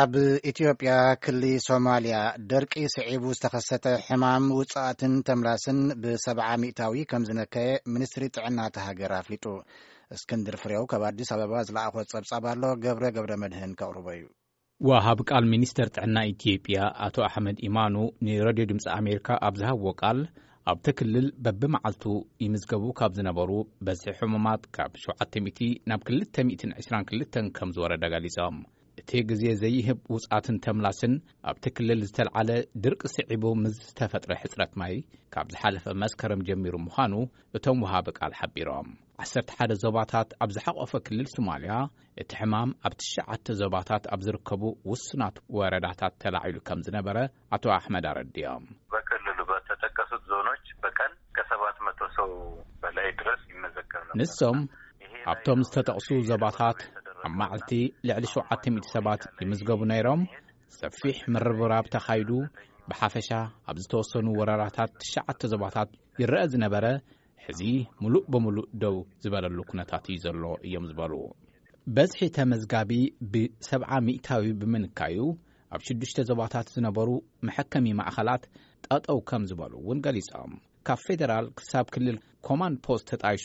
ኣብ ኢትዮጵያ ክሊ ሶማልያ ደርቂ ስዒቡ ዝተኸሰተ ሕማም ውፅኣትን ተምላስን ብሰብዓ ሚእታዊ ከም ዝነከየ ሚኒስትሪ ጥዕና እቲ ሃገር ኣፍሊጡ። እስክንድር ፍሬው ካብ ኣዲስ ኣበባ ዝለኣኾ ጸብጻብ ኣሎ ገብረ ገብረ መድህን ከቕርቦ እዩ። ወሃብ ቃል ሚኒስተር ጥዕና ኢትዮጵያ ኣቶ ኣሕመድ ኢማኑ ንረድዮ ድምፂ ኣሜሪካ ኣብ ዝሃብዎ ቃል ኣብቲ ክልል በብመዓልቱ ይምዝገቡ ካብ ዝነበሩ በዝሒ ሕሙማት ካብ ሸውዓተ ሚእቲ ናብ ክልተ ሚእትን ዕስራን ክልተን ከም ዝወረደ ገሊፆም። እቲ ግዜ ዘይህብ ውፅኣትን ተምላስን ኣብቲ ክልል ዝተልዓለ ድርቂ ስዒቡ ምስ ዝተፈጥረ ሕፅረት ማይ ካብ ዝሓለፈ መስከረም ጀሚሩ ምዃኑ እቶም ወሃቢ ቃል ሓቢሮም። ዓሰርተ ሓደ ዞባታት ኣብ ዝሓቖፈ ክልል ሶማልያ እቲ ሕማም ኣብ ትሽዓተ ዞባታት ኣብ ዝርከቡ ውሱናት ወረዳታት ተላዒሉ ከም ዝነበረ ኣቶ ኣሕመድ ኣረዲኦም። ንሶም ኣብቶም ዝተጠቕሱ ዞባታት ኣብ መዓልቲ ልዕሊ ሸውዓተ ሚእቲ ሰባት ይምዝገቡ ነይሮም። ሰፊሕ ምርብራብ ተኻይዱ ብሓፈሻ ኣብ ዝተወሰኑ ወረዳታት ትሽዓተ ዞባታት ይረኣ ዝነበረ ሕዚ ምሉእ ብምሉእ ደው ዝበለሉ ኩነታት እዩ ዘሎ እዮም ዝበሉ። በዝሒ ተመዝጋቢ ብሰብዓ ሚእታዊ ብምንካዩ ኣብ ሽዱሽተ ዞባታት ዝነበሩ መሐከሚ ማእኸላት ጠጠው ከም ዝበሉ እውን ገሊፆም። ካብ ፌደራል ክሳብ ክልል ኮማንድ ፖስት ተጣይሹ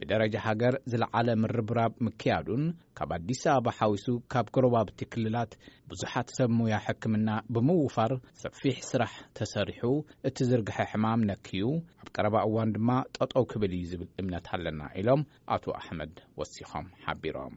ብደረጃ ሃገር ዝለዓለ ምርብራብ ምክያዱን ካብ ኣዲስ ኣበባ ሓዊሱ ካብ ጎረባብቲ ክልላት ብዙሓት ሰብ ሙያ ሕክምና ብምውፋር ሰፊሕ ስራሕ ተሰሪሑ እቲ ዝርግሐ ሕማም ነክዩ ኣብ ቀረባ እዋን ድማ ጠጠው ክብል እዩ ዝብል እምነት ኣለና ኢሎም ኣቶ ኣሕመድ ወሲኾም ሓቢሮም።